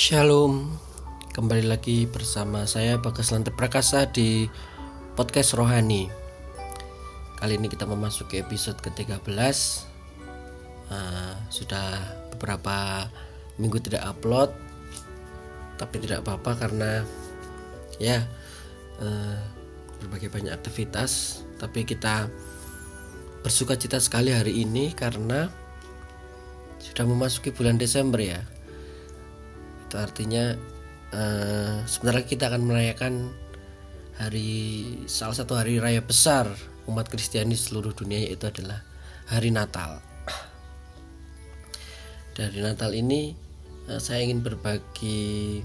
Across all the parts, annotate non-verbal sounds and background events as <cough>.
Shalom. Kembali lagi bersama saya Bagas Lantai Prakasa di podcast Rohani. Kali ini kita memasuki episode ke-13. Uh, Sudah beberapa minggu tidak upload Tapi tidak apa-apa karena Ya uh, Berbagai banyak aktivitas. Tapi kita bersuka cita sekali hari ini karena sudah memasuki bulan Desember ya itu artinya uh, sebentar lagi kita akan merayakan hari salah satu hari raya besar umat Kristiani seluruh dunia yaitu adalah hari Natal. Dari Natal ini uh, saya ingin berbagi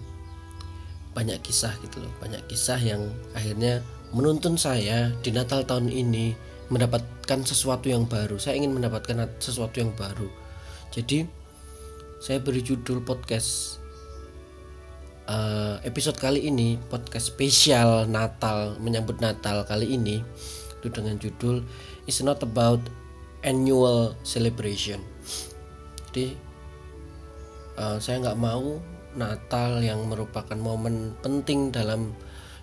banyak kisah gitu loh, banyak kisah yang akhirnya menuntun saya di Natal tahun ini mendapatkan sesuatu yang baru. Saya ingin mendapatkan sesuatu yang baru. Jadi saya beri judul podcast uh, episode kali ini podcast spesial Natal menyambut Natal kali ini itu dengan judul It's not about annual celebration. Jadi uh, saya nggak mau Natal yang merupakan momen penting dalam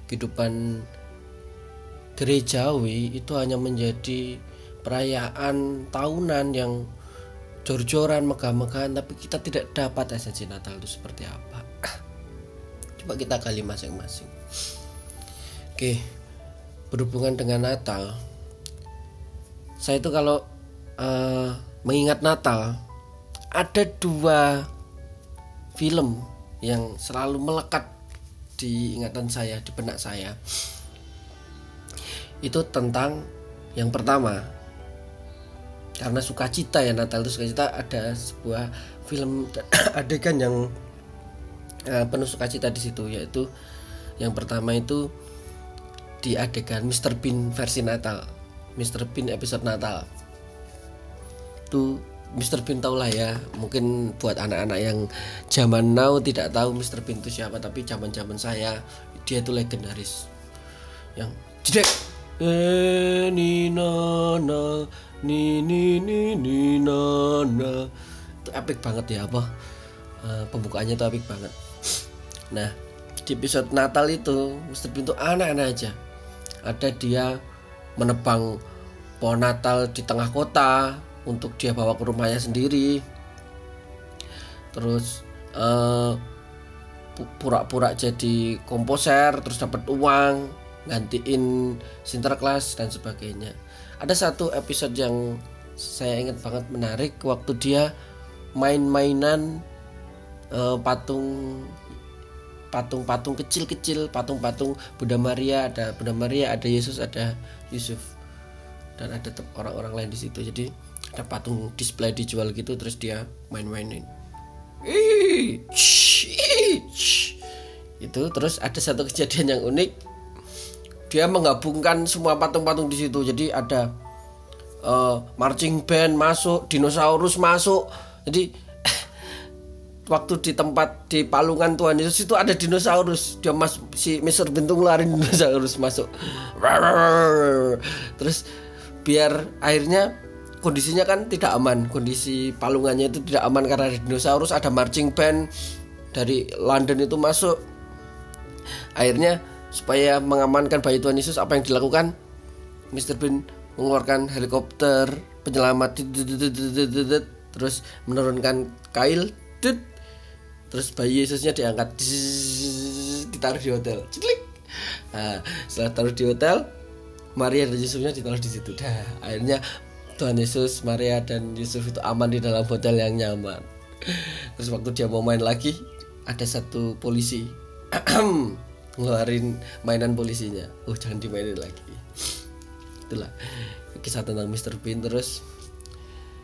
kehidupan gerejawi itu hanya menjadi perayaan tahunan yang jor-joran megah-megahan tapi kita tidak dapat esensi Natal itu seperti apa coba kita kali masing-masing. Oke berhubungan dengan Natal. Saya itu kalau uh, mengingat Natal ada dua film yang selalu melekat di ingatan saya di benak saya. Itu tentang yang pertama. Karena sukacita ya Natal itu sukacita ada sebuah film <clears throat> adegan yang uh, penuh sukacita di situ yaitu yang pertama itu di adegan Mr. Bean versi Natal Mr. Bean episode Natal itu Mr. Bean tau lah ya mungkin buat anak-anak yang zaman now tidak tahu Mr. Bean itu siapa tapi zaman zaman saya dia itu legendaris yang jedek eh ni na na ni ni ni ni na na itu epic banget ya apa uh, pembukaannya itu epic banget Nah, di episode Natal itu. Bean tuh aneh-aneh aja. Ada dia menebang pohon Natal di tengah kota untuk dia bawa ke rumahnya sendiri. Terus pura pura-pura jadi komposer, terus dapat uang, gantiin Sinterklas dan sebagainya. Ada satu episode yang saya ingat banget menarik waktu dia main-mainan uh, patung patung-patung kecil-kecil, patung-patung Bunda Maria, ada Bunda Maria, ada Yesus, ada Yusuf. Dan ada orang-orang lain di situ. Jadi ada patung display dijual gitu terus dia main-mainin. Itu terus ada satu kejadian yang unik. Dia menggabungkan semua patung-patung di situ. Jadi ada uh, marching band masuk, dinosaurus masuk. Jadi waktu di tempat di palungan Tuhan Yesus itu ada dinosaurus. Dia mas si Mister Bentung ngeluarin <laughs> dinosaurus masuk. Terus biar akhirnya kondisinya kan tidak aman. Kondisi palungannya itu tidak aman karena ada dinosaurus ada marching band dari London itu masuk. Akhirnya supaya mengamankan bayi Tuhan Yesus apa yang dilakukan? Mister Bean mengeluarkan helikopter penyelamat terus menurunkan kail terus bayi Yesusnya diangkat ditaruh di hotel. Ciklik. nah, setelah taruh di hotel Maria dan Yusufnya ditaruh di situ. Dah akhirnya Tuhan Yesus Maria dan Yusuf itu aman di dalam hotel yang nyaman. Terus waktu dia mau main lagi ada satu polisi <clears throat> ngeluarin mainan polisinya. Oh jangan dimainin lagi. Itulah kisah tentang Mr. Bean terus.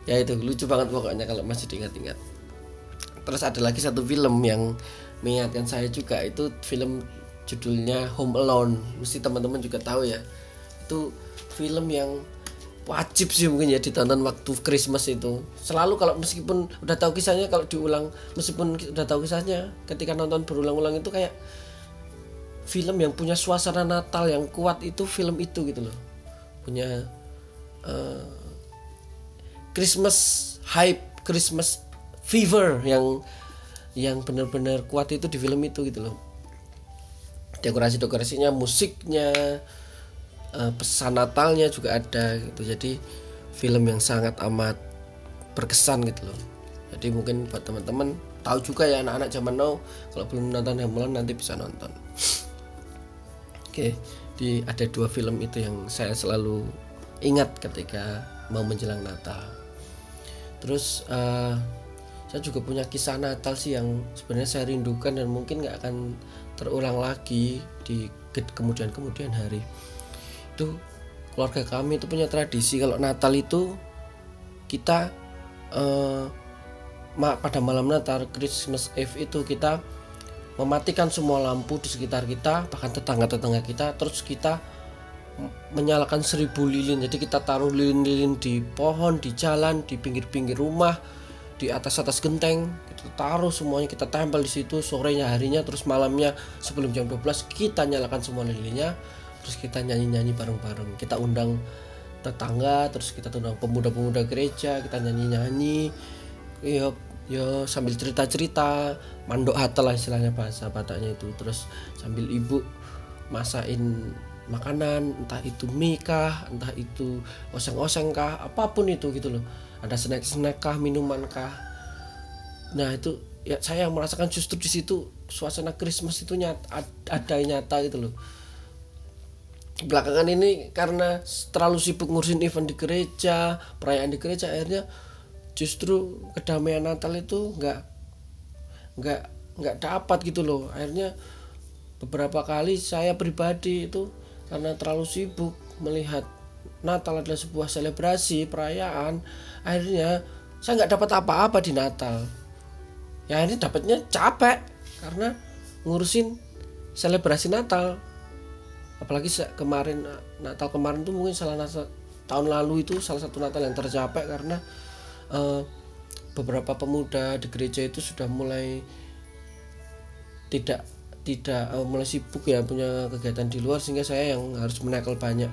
Ya itu lucu banget pokoknya kalau masih diingat-ingat terus ada lagi satu film yang mengingatkan saya juga itu film judulnya Home Alone. Mesti teman-teman juga tahu ya. Itu film yang wajib sih mungkin ya ditonton waktu Christmas itu. Selalu kalau meskipun udah tahu kisahnya kalau diulang meskipun udah tahu kisahnya ketika nonton berulang-ulang itu kayak film yang punya suasana Natal yang kuat itu film itu gitu loh. Punya uh, Christmas hype Christmas fever yang yang benar-benar kuat itu di film itu gitu loh. Dekorasi-dekorasinya musiknya uh, pesan Natalnya juga ada gitu. Jadi film yang sangat amat berkesan gitu loh. Jadi mungkin buat teman-teman tahu juga ya anak-anak zaman now kalau belum nonton Home Alone nanti bisa nonton. Oke di ada dua film itu yang saya selalu ingat ketika mau menjelang Natal. Terus uh, saya juga punya kisah Natal sih yang sebenarnya saya rindukan dan mungkin nggak akan terulang lagi di kemudian kemudian hari. Itu keluarga kami itu punya tradisi kalau Natal itu kita uh, pada malam Natal Christmas Eve itu kita mematikan semua lampu di sekitar kita bahkan tetangga-tetangga kita terus kita menyalakan seribu lilin. Jadi kita taruh lilin-lilin di pohon di jalan di pinggir-pinggir rumah di atas-atas genteng kita taruh semuanya kita tempel di situ sorenya harinya terus malamnya sebelum jam 12 kita nyalakan semua lilinnya terus kita nyanyi-nyanyi bareng-bareng. Kita undang tetangga terus kita undang pemuda-pemuda gereja kita nyanyi-nyanyi. Ya ya sambil cerita-cerita mandok hata lah istilahnya bahasa Bataknya itu. Terus sambil ibu masain makanan entah itu mie kah entah itu oseng-oseng kah apa pun itu gitu loh ada snack-snack kah minuman kah? Nah itu ya saya merasakan justru di situ suasana Christmas itu nyata ada nyata gitu loh. Belakangan ini karena terlalu sibuk ngurusin event di gereja perayaan di gereja akhirnya justru kedamaian Natal itu nggak nggak nggak dapat gitu loh. Akhirnya beberapa kali saya pribadi itu karena terlalu sibuk melihat Natal adalah sebuah selebrasi perayaan. Akhirnya saya nggak dapat apa-apa di Natal. Ya ini dapatnya capek karena ngurusin selebrasi Natal. Apalagi kemarin Natal kemarin tuh mungkin salah satu tahun lalu itu salah satu Natal yang tercapai karena uh, beberapa pemuda di gereja itu sudah mulai tidak tidak uh, mulai sibuk ya punya kegiatan di luar sehingga saya yang harus menekel banyak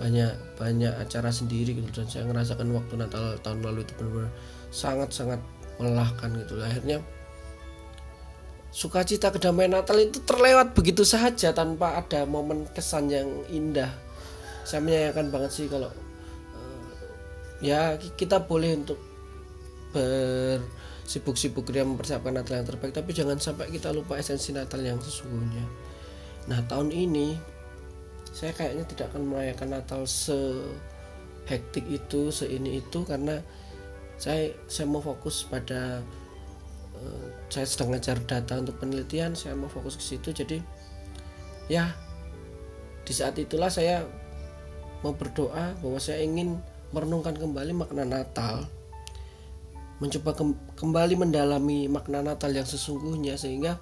banyak banyak acara sendiri gitu. Dan saya merasakan waktu Natal tahun lalu itu benar-benar sangat sangat melelahkan gitu. Akhirnya sukacita kedamaian Natal itu terlewat begitu saja tanpa ada momen kesan yang indah. Saya menyayangkan banget sih kalau uh, ya kita boleh untuk bersibuk-sibuk dia mempersiapkan Natal yang terbaik tapi jangan sampai kita lupa esensi Natal yang sesungguhnya. Nah tahun ini saya kayaknya tidak akan merayakan Natal se hektik itu se ini itu karena saya saya mau fokus pada uh, saya sedang ngajar data untuk penelitian saya mau fokus ke situ. Jadi ya di saat itulah saya mau berdoa bahwa saya ingin merenungkan kembali makna Natal mencoba kembali mendalami makna Natal yang sesungguhnya sehingga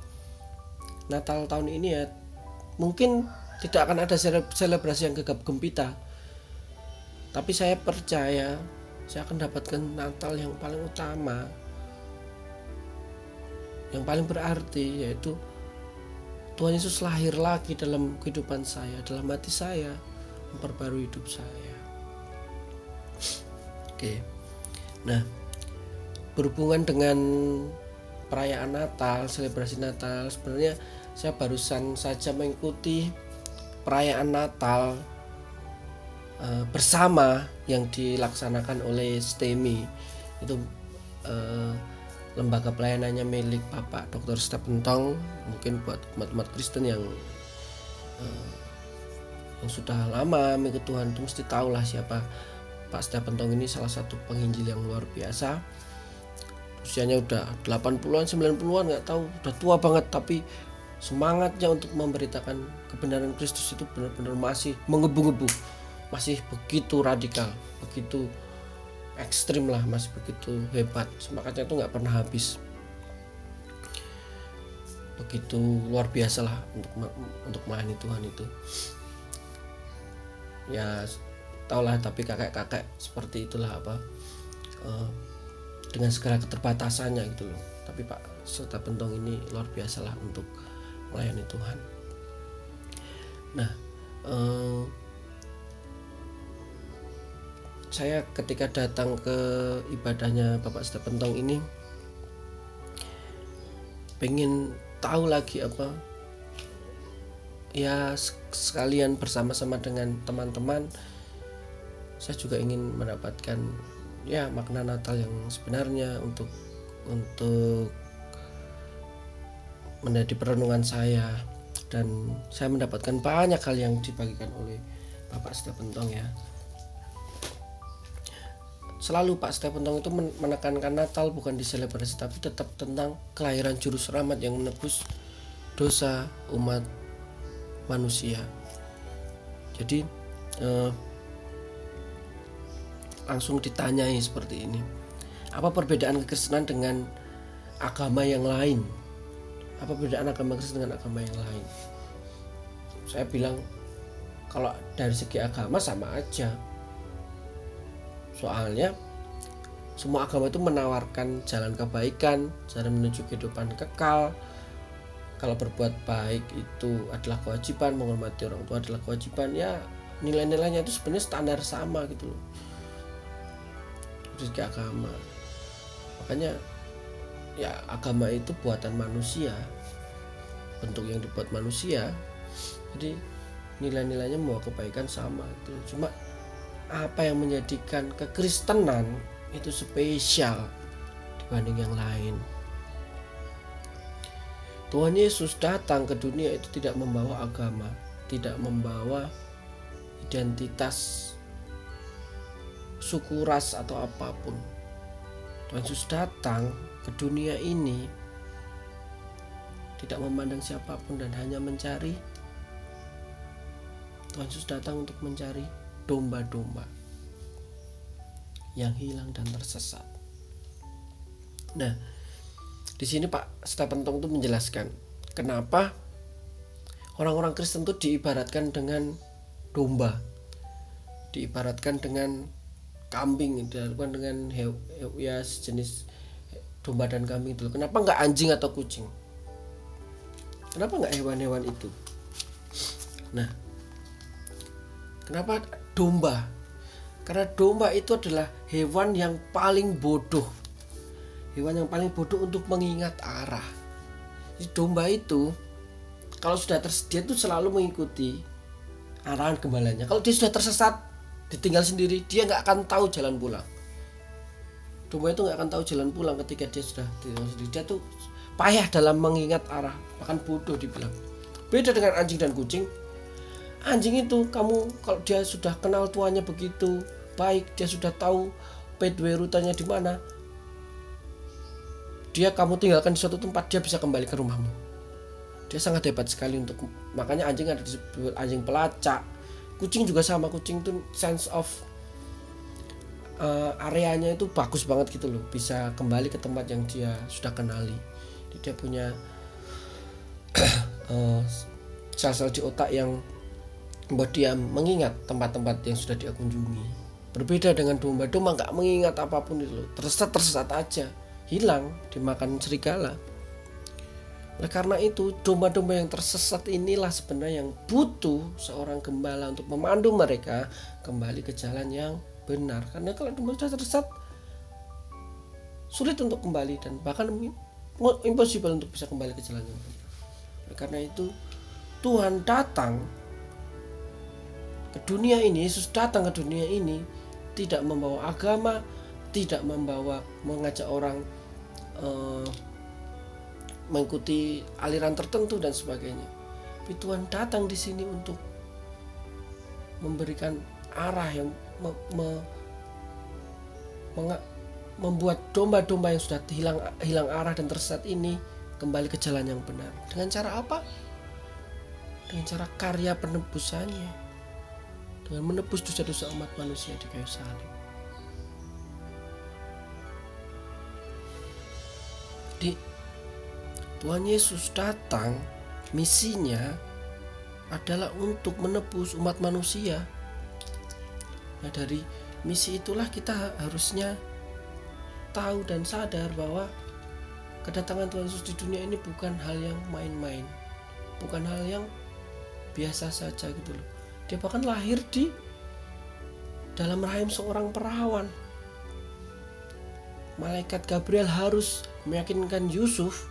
Natal tahun ini ya mungkin tidak akan ada selebrasi yang gegap gempita. Tapi saya percaya saya akan dapatkan Natal yang paling utama. Yang paling berarti yaitu Tuhan Yesus lahir lagi dalam kehidupan saya dalam hati saya memperbarui hidup saya. Oke. Nah berhubungan dengan perayaan Natal, selebrasi Natal, sebenarnya saya barusan saja mengikuti perayaan Natal uh, bersama yang dilaksanakan oleh STEMI itu uh, lembaga pelayanannya milik Bapak Dr. Stephen Tong mungkin buat umat-umat Kristen yang uh, yang sudah lama mengikuti Tuhan itu mesti tahulah siapa Pak Stephen Tong ini salah satu penginjil yang luar biasa usianya udah 80-an 90-an nggak tahu udah tua banget tapi semangatnya untuk memberitakan kebenaran Kristus itu benar-benar masih mengebu-gebu masih begitu radikal begitu ekstrim lah masih begitu hebat. Semangatnya itu nggak pernah habis. Begitu luar biasa lah untuk untuk melayani Tuhan itu. Ya taulah tapi kakek-kakek seperti itulah apa uh, dengan segala keterbatasannya gitu loh. Tapi Pak Serta Bentong ini luar biasa lah untuk melayani Tuhan. Nah eh, saya ketika datang ke ibadahnya Bapak Serta Bentong ini pengen tahu lagi apa ya sekalian bersama-sama dengan teman-teman saya juga ingin mendapatkan ya makna Natal yang sebenarnya untuk untuk menjadi perenungan saya. Dan saya mendapatkan banyak hal yang dibagikan oleh Bapak Stepentong ya. Selalu Pak Stepentong itu menekankan Natal bukan diselebrasi tapi tetap tentang kelahiran juru selamat yang menebus dosa umat manusia. Jadi eh, langsung ditanyai seperti ini. Apa perbedaan kekristenan dengan agama yang lain apa perbedaan agama Kristen dengan agama yang lain? Saya bilang kalau dari segi agama sama aja. Soalnya semua agama itu menawarkan jalan kebaikan jalan menuju kehidupan kekal. Kalau berbuat baik itu adalah kewajiban menghormati orang tua adalah kewajiban ya nilai-nilainya itu sebenarnya standar sama gitu loh. Segi agama. Makanya ya agama itu buatan manusia bentuk yang dibuat manusia jadi nilai-nilainya mau kebaikan sama itu cuma apa yang menjadikan kekristenan itu spesial dibanding yang lain. Tuhan Yesus datang ke dunia itu tidak membawa agama, tidak membawa identitas suku ras atau apa pun. Tuhan Yesus datang ke dunia ini tidak memandang siapa pun dan hanya mencari Tuhan Yesus datang untuk mencari domba-domba yang hilang dan tersesat. Nah, di sini Pak Stepentong itu menjelaskan kenapa orang-orang Kristen itu diibaratkan dengan domba, diibaratkan dengan kambing, diibaratkan dengan hew, hew, ya jenis domba dan kambing itu. Kenapa nggak anjing atau kucing? Kenapa nggak hewan-hewan itu? Nah, kenapa domba karena domba itu adalah hewan yang paling bodoh hewan yang paling bodoh untuk mengingat arah Jadi domba itu kalau sudah tersedia itu selalu mengikuti arahan gembalanya kalau dia sudah tersesat ditinggal sendiri dia nggak akan tahu jalan pulang. Domba itu nggak akan tahu jalan pulang ketika dia sudah tinggal sendiri. Dia tuh payah dalam mengingat arah bahkan bodoh dibilang. Beda dengan anjing dan kucing. Anjing itu kamu kalau dia sudah kenal tuannya begitu baik dia sudah tahu pathway rutanya di mana dia kamu tinggalkan di suatu tempat dia bisa kembali ke rumahmu. Dia sangat hebat sekali untuk makanya anjing ada disebut anjing pelacak kucing juga sama kucing itu sense of uh, areanya itu bagus banget gitu loh. Bisa kembali ke tempat yang dia sudah kenali. Dia punya uh, <clears throat> sel-sel di otak yang membuat dia mengingat tempat-tempat yang sudah dia kunjungi. Berbeda dengan domba. Domba nggak mengingat apa pun itu tersesat tersesat aja. Hilang dimakan serigala oleh karena itu domba-domba yang tersesat inilah sebenarnya yang butuh seorang gembala untuk memandu mereka kembali ke jalan yang benar. Karena kalau domba sudah tersesat sulit untuk kembali dan bahkan impossible untuk bisa kembali ke jalan yang benar. Oleh karena itu Tuhan datang ke dunia ini Yesus datang ke dunia ini tidak membawa agama tidak membawa mengajak orang uh, mengikuti aliran tertentu dan sebagainya. Tapi Tuhan datang di sini untuk memberikan arah yang me, me, menga, membuat domba-domba yang sudah hilang hilang arah dan tersesat ini kembali ke jalan yang benar. Dengan cara apa? Dengan cara karya penebusannya. Dengan menebus dosa-dosa umat manusia di kayu salib. Di Tuhan Yesus datang, misinya adalah untuk menebus umat manusia. Nah, dari misi itulah kita harusnya tahu dan sadar bahwa kedatangan Tuhan Yesus di dunia ini bukan hal yang main-main, bukan hal yang biasa saja gitu loh dia bahkan lahir di dalam rahim seorang perawan. Malaikat Gabriel harus meyakinkan Yusuf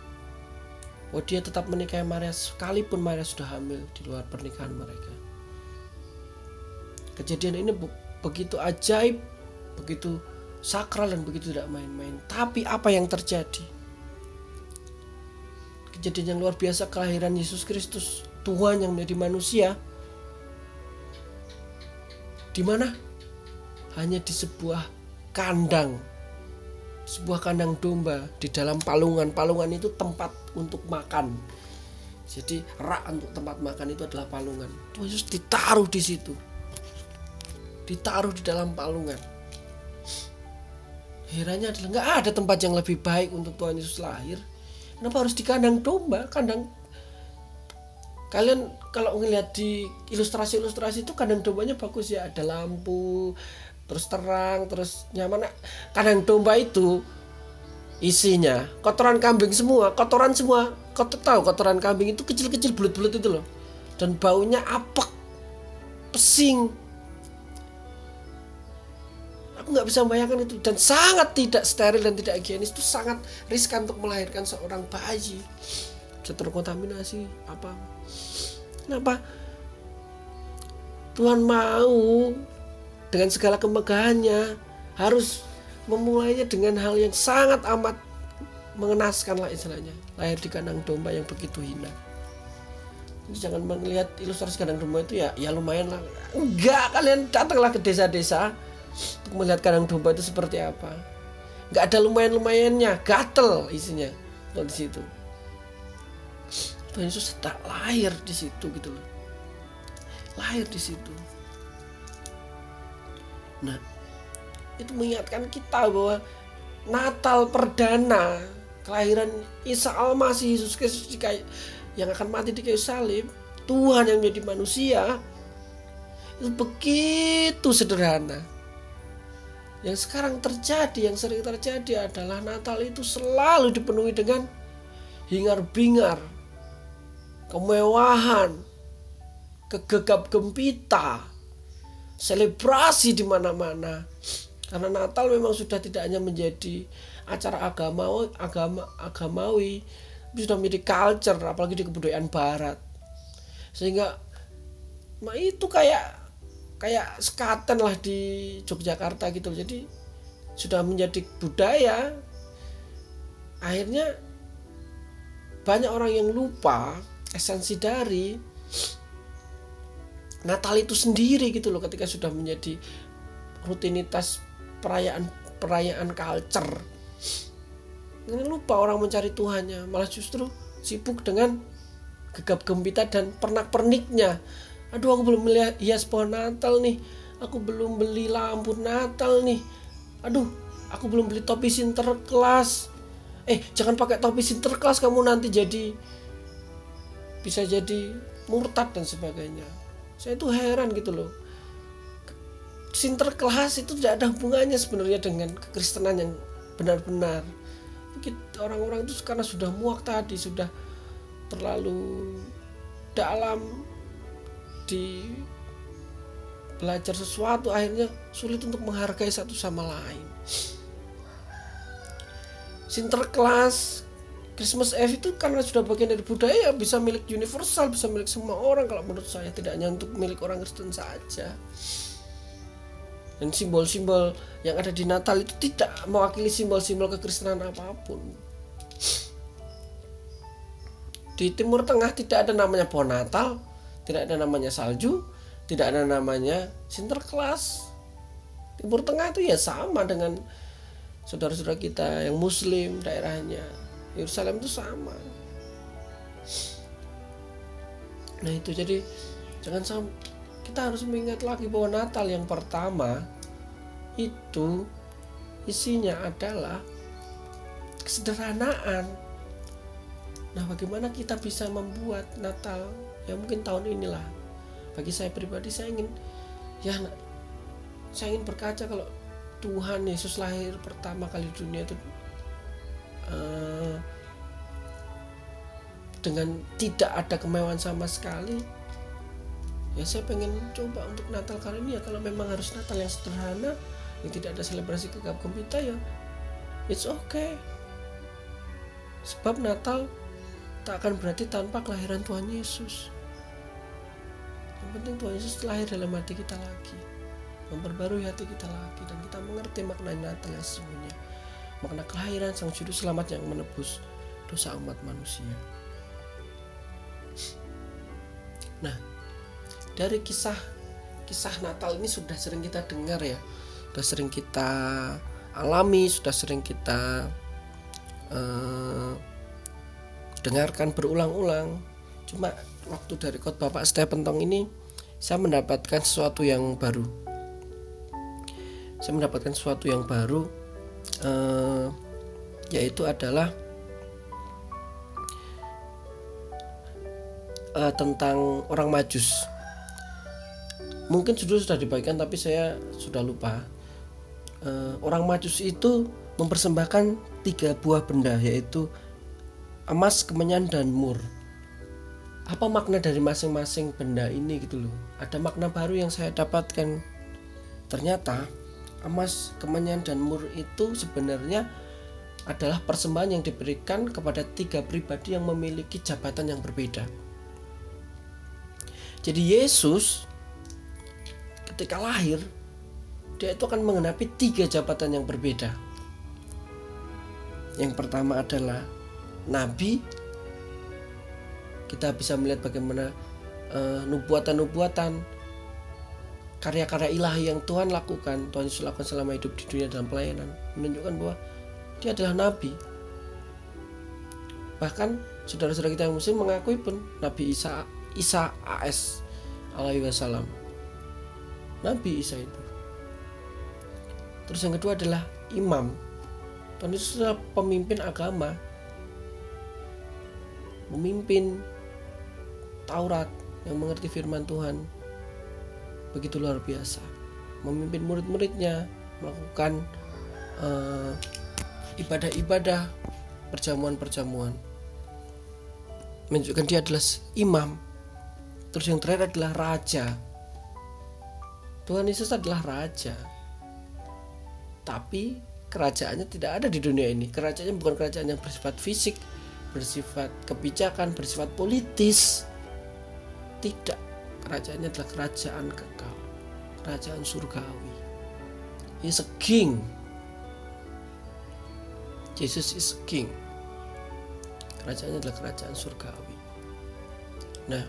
oh dia tetap menikahi Maria sekalipun Maria sudah hamil di luar pernikahan mereka. Kejadian ini begitu ajaib begitu sakral dan begitu tidak main-main. Tapi apa yang terjadi? Kejadian yang luar biasa kelahiran Yesus Kristus Tuhan yang menjadi manusia. Di mana? Hanya di sebuah kandang sebuah kandang domba di dalam palungan. Palungan itu tempat untuk makan. Jadi rak untuk tempat makan itu adalah palungan. Tuhan Yesus ditaruh di situ. Ditaruh di dalam palungan. Herannya adalah nggak ada tempat yang lebih baik untuk Tuhan Yesus lahir. Kenapa harus di kandang domba? Kandang kalian kalau ngelihat di ilustrasi-ilustrasi itu kandang dombanya bagus ya ada lampu terus terang terus nyaman. Kadang domba itu isinya kotoran kambing semua kotoran semua. Kau tahu kotoran kambing itu kecil-kecil bulat-bulat itu loh. Dan baunya apek pesing. Aku nggak bisa membayangkan itu. Dan sangat tidak steril dan tidak higienis itu sangat riskan untuk melahirkan seorang bayi. Bisa terkontaminasi apa? Kenapa? Tuhan mau dengan segala kemegahannya harus memulainya dengan hal yang sangat amat mengenaskan lah istilahnya. Lahir di kandang domba yang begitu hina. Jadi jangan melihat ilustrasi kandang domba itu ya ya lumayan lah. Enggak kalian datanglah ke desa-desa untuk melihat kandang domba itu seperti apa. Nggak ada lumayan lumayannya gatel isinya kalau di situ. Tuhan Yesus tak lahir di situ gitu loh. Lahir di situ Nah, itu mengingatkan kita bahwa Natal perdana kelahiran Isa Al-Masih Yesus Kristus yang akan mati di kayu salib, Tuhan yang menjadi manusia itu begitu sederhana. Yang sekarang terjadi, yang sering terjadi adalah Natal itu selalu dipenuhi dengan hingar-bingar, kemewahan, kegegap gempita, selebrasi di mana-mana. Karena Natal memang sudah tidak hanya menjadi acara agama agama agamawi, tapi sudah menjadi culture apalagi di kebudayaan barat. Sehingga nah itu kayak kayak sekaten lah di Yogyakarta gitu. Jadi sudah menjadi budaya. Akhirnya banyak orang yang lupa esensi dari Natal itu sendiri gitu loh ketika sudah menjadi rutinitas perayaan perayaan culture. Ini lupa orang mencari Tuhannya malah justru sibuk dengan gegap gempita dan pernak perniknya aduh aku belum melihat hias pohon Natal nih. Aku belum beli lampu Natal nih. Aduh aku belum beli topi sinterklas eh jangan pakai topi sinterklas kamu nanti jadi bisa jadi murtad dan sebagainya saya tuh heran gitu loh. Sinterklas itu tidak ada hubungannya sebenarnya dengan kekristenan yang benar-benar. Orang-orang itu karena sudah muak tadi sudah terlalu dalam di belajar sesuatu akhirnya sulit untuk menghargai satu sama lain. Sinterklas Christmas Eve itu karena sudah bagian dari budaya bisa milik universal bisa milik semua orang. Kalau menurut saya tidak hanya untuk milik orang Kristen saja. Dan simbol-simbol yang ada di Natal itu tidak mewakili simbol-simbol kekristenan apa pun. Di Timur Tengah tidak ada namanya pohon Natal tidak ada namanya salju tidak ada namanya Sinterklas Timur Tengah itu ya sama dengan saudara-saudara kita yang muslim daerahnya Yerusalem itu sama. Nah itu jadi jangan sampai kita harus mengingat lagi bahwa Natal yang pertama itu isinya adalah kesederhanaan. Nah bagaimana kita bisa membuat Natal ya mungkin tahun inilah. Bagi saya pribadi saya ingin ya saya ingin berkaca kalau Tuhan Yesus lahir pertama kali di dunia itu uh, dengan tidak ada kemewahan sama sekali ya saya pengen coba untuk Natal kali ini ya. Kalau memang harus Natal yang sederhana yang tidak ada selebrasi kegap gempita ya it's okay. Sebab Natal tak akan berarti tanpa kelahiran Tuhan Yesus. Yang penting Tuhan Yesus lahir dalam hati kita lagi memperbarui hati kita lagi dan kita mengerti makna Natal yang sesungguhnya. Makna kelahiran sang juru selamat yang menebus dosa umat manusia nah dari kisah kisah Natal ini sudah sering kita dengar ya. Sudah sering kita alami sudah sering kita uh, dengarkan berulang-ulang. Cuma waktu dari khotbah Pak Stephen Tong ini saya mendapatkan sesuatu yang baru. Saya mendapatkan sesuatu yang baru uh, yaitu adalah uh, tentang orang majus. Mungkin judul sudah dibagikan tapi saya sudah lupa. Uh, orang majus itu mempersembahkan tiga buah benda yaitu emas kemenyan dan mur. Apa makna dari masing-masing benda ini gitu loh? Ada makna baru yang saya dapatkan. Ternyata emas kemenyan dan mur itu sebenarnya adalah persembahan yang diberikan kepada tiga pribadi yang memiliki jabatan yang berbeda jadi Yesus ketika lahir dia itu akan mengenapi tiga jabatan yang berbeda. Yang pertama adalah nabi. Kita bisa melihat bagaimana uh, nubuatan-nubuatan karya-karya ilahi yang Tuhan lakukan, Tuhan Yesus lakukan selama hidup di dunia dalam pelayanan, menunjukkan bahwa dia adalah nabi. Bahkan saudara-saudara kita yang muslim mengakui pun Nabi Isa Isa AS alaihi wasallam. Nabi Isa itu. Terus yang kedua adalah imam. Tuhan Yesus adalah pemimpin agama. Memimpin Taurat yang mengerti firman Tuhan. Begitu luar biasa. Memimpin murid-muridnya melakukan uh, ibadah-ibadah, perjamuan-perjamuan. Menunjukkan dia adalah imam. Terus yang terakhir adalah raja. Tuhan Yesus adalah raja. Tapi kerajaannya tidak ada di dunia ini. Kerajaannya bukan kerajaan yang bersifat fisik bersifat kebijakan bersifat politis. Tidak. Kerajaannya adalah kerajaan kekal kerajaan surgawi. He is a king. Jesus is king. Kerajaannya adalah kerajaan surgawi. Nah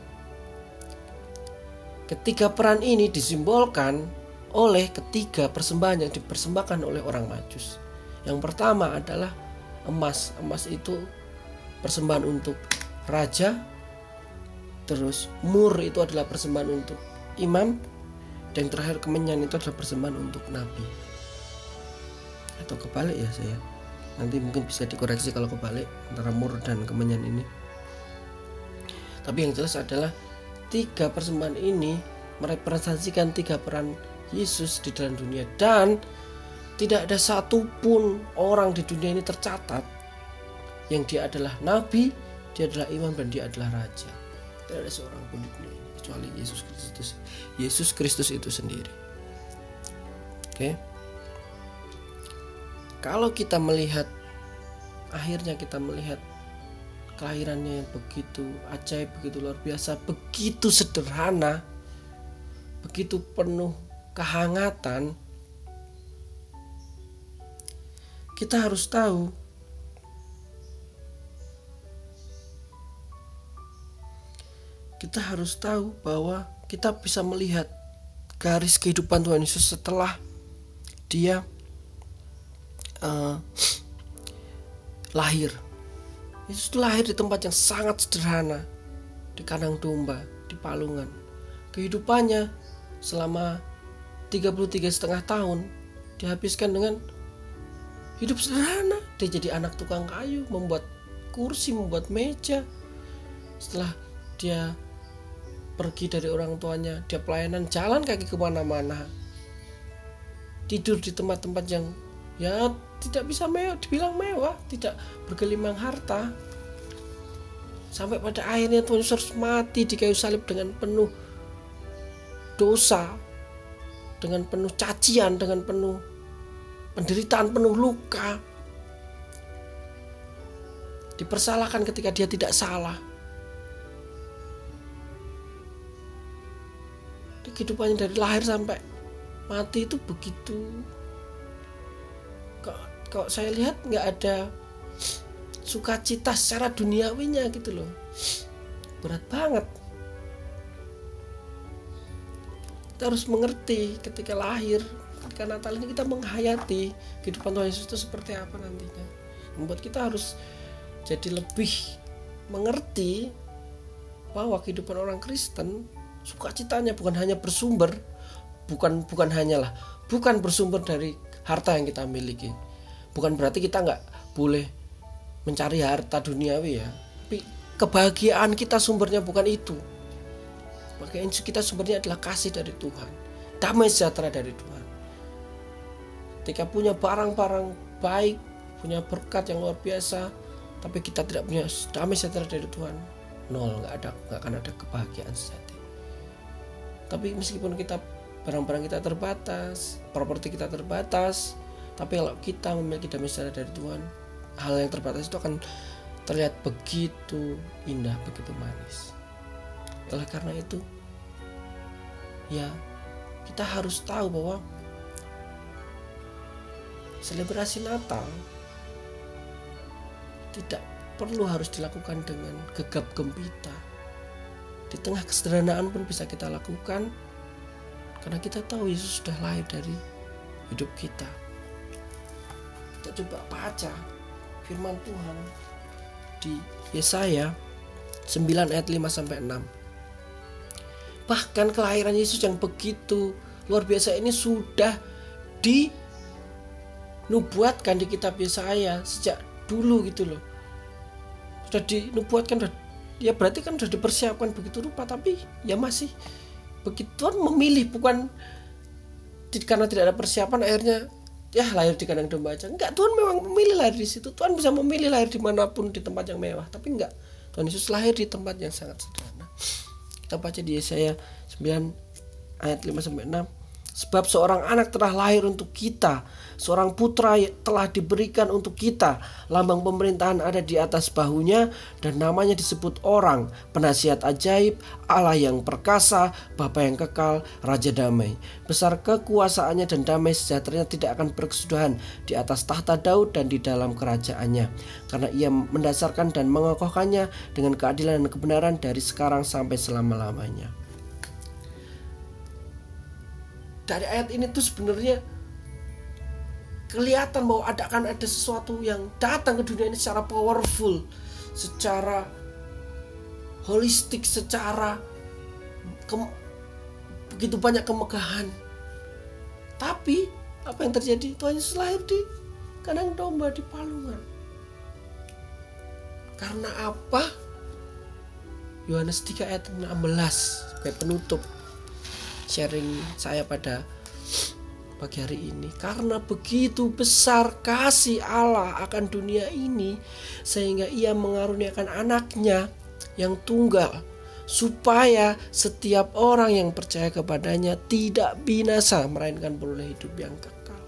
ketika peran ini disimbolkan oleh ketiga persembahan yang dipersembahkan oleh orang Majus. Yang pertama adalah emas. Emas itu persembahan untuk raja. Terus mur itu adalah persembahan untuk imam dan terakhir kemenyan itu adalah persembahan untuk nabi. Atau kebalik ya saya. Nanti mungkin bisa dikoreksi kalau kebalik antara mur dan kemenyan ini. Tapi yang jelas adalah tiga persembahan ini merepresentasikan tiga peran Yesus di dalam dunia dan tidak ada satupun orang di dunia ini tercatat yang dia adalah nabi, dia adalah imam dan dia adalah raja. Tidak ada seorang pun di dunia ini kecuali Yesus Kristus. Yesus Kristus itu sendiri. Oke. Kalau kita melihat akhirnya kita melihat kelahirannya yang begitu ajaib, begitu luar biasa, begitu sederhana, begitu penuh kehangatan, kita harus tahu kita harus tahu bahwa kita bisa melihat garis kehidupan Tuhan Yesus setelah dia uh, <sniffs> lahir. Yesus lahir di tempat yang sangat sederhana, di kandang domba, di palungan. Kehidupannya selama 33 setengah tahun dihabiskan dengan hidup sederhana. Dia jadi anak tukang kayu membuat kursi membuat meja. Setelah dia pergi dari orang tuanya dia pelayanan jalan kaki ke mana-mana. Tidur di tempat-tempat yang ya tidak bisa mewah dibilang mewah tidak bergelimang harta sampai pada akhirnya Tuhan Yesus mati di kayu salib dengan penuh dosa dengan penuh cacian, dengan penuh penderitaan, penuh luka. dipersalahkan ketika dia tidak salah. Di kehidupannya dari lahir sampai mati itu begitu. Kok, saya lihat nggak ada sukacita secara duniawinya gitu loh. Berat banget. Kita harus mengerti ketika lahir, ketika Natal ini kita menghayati kehidupan Tuhan Yesus itu seperti apa nantinya. Membuat kita harus jadi lebih mengerti bahwa kehidupan orang Kristen sukacitanya bukan hanya bersumber bukan bukan hanyalah bukan bersumber dari harta yang kita miliki bukan berarti kita nggak boleh mencari harta duniawi ya. Tapi kebahagiaan kita sumbernya bukan itu. Makanya kita sumbernya adalah kasih dari Tuhan. Damai sejahtera dari Tuhan. Ketika punya barang-barang baik punya berkat yang luar biasa tapi kita tidak punya damai sejahtera dari Tuhan nol nggak ada nggak akan ada kebahagiaan sejati. Tapi meskipun kita barang-barang kita terbatas properti kita terbatas tapi kalau kita memiliki damai sejahtera dari Tuhan hal yang terbatas itu akan terlihat begitu indah begitu manis oleh karena itu ya kita harus tahu bahwa selebrasi Natal tidak perlu harus dilakukan dengan gegap gempita. Di tengah kesederhanaan pun bisa kita lakukan karena kita tahu Yesus sudah lahir dari hidup kita. Kita coba baca firman Tuhan. Di Yesaya 9 ayat 5 sampai 6. Bahkan kelahiran Yesus yang begitu luar biasa ini sudah dinubuatkan di kitab Yesaya sejak dulu gitu loh. Sudah dinubuatkan ya berarti kan sudah dipersiapkan begitu rupa tapi ya masih begitu Tuhan memilih bukan karena tidak ada persiapan akhirnya ya lahir di kandang domba aja. Enggak Tuhan memang memilih lahir di situ. Tuhan bisa memilih lahir di mana pun di tempat yang mewah. Tapi enggak. Tuhan Yesus lahir di tempat yang sangat sederhana. Kita baca di Yesaya 9 ayat 5 sampai 6 Sebab seorang anak telah lahir untuk kita, seorang putra telah diberikan untuk kita. Lambang pemerintahan ada di atas bahunya dan namanya disebut orang, penasihat ajaib, Allah yang perkasa, Bapa yang kekal, Raja damai. Besar kekuasaannya dan damai sejahteranya tidak akan berkesudahan di atas tahta Daud dan di dalam kerajaannya. Karena ia mendasarkan dan mengokohkannya dengan keadilan dan kebenaran dari sekarang sampai selama-lamanya. Dari ayat ini tuh sebenarnya kelihatan bahwa ada akan ada sesuatu yang datang ke dunia ini secara powerful, secara holistik, secara begitu banyak kemegahan. Tapi apa yang terjadi? Tuhan Yesus lahir di kandang domba di palungan. Karena apa? Yohanes 3 ayat 16 sebagai penutup sharing saya pada pagi hari ini karena begitu besar kasih Allah akan dunia ini sehingga ia mengaruniakan anaknya yang tunggal supaya setiap orang yang percaya kepadanya tidak binasa melainkan beroleh hidup yang kekal.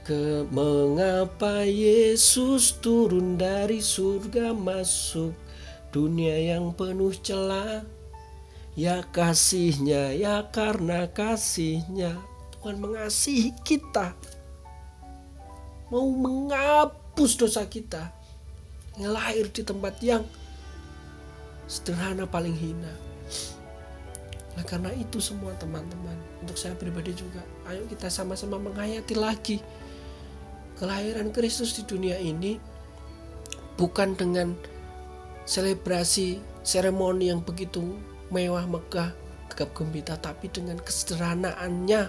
Ke mengapa Yesus turun dari surga masuk dunia yang penuh celah Ya kasihnya, ya karena kasihnya. Tuhan mengasihi kita. Mau menghapus dosa kita. Yang lahir di tempat yang sederhana paling hina. Nah karena itu semua teman-teman Untuk saya pribadi juga Ayo kita sama-sama menghayati lagi Kelahiran Kristus di dunia ini Bukan dengan selebrasi seremoni yang begitu mewah megah gegap gembita tapi dengan kesederhanaannya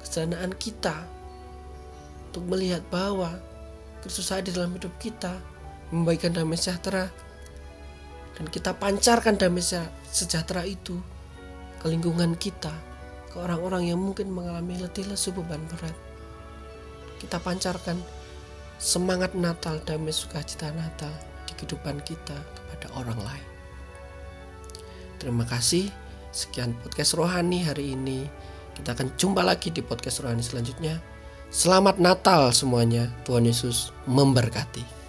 kesederhanaan kita untuk melihat bahwa Kristus hadir dalam hidup kita memberikan damai sejahtera dan kita pancarkan damai sejahtera itu ke lingkungan kita ke orang-orang yang mungkin mengalami letih lesu beban berat. Kita pancarkan semangat Natal damai sukacita Natal di kehidupan kita kepada orang lain Terima kasih. Sekian podcast rohani hari ini. Kita akan jumpa lagi di podcast rohani selanjutnya. Selamat Natal semuanya. Tuhan Yesus memberkati.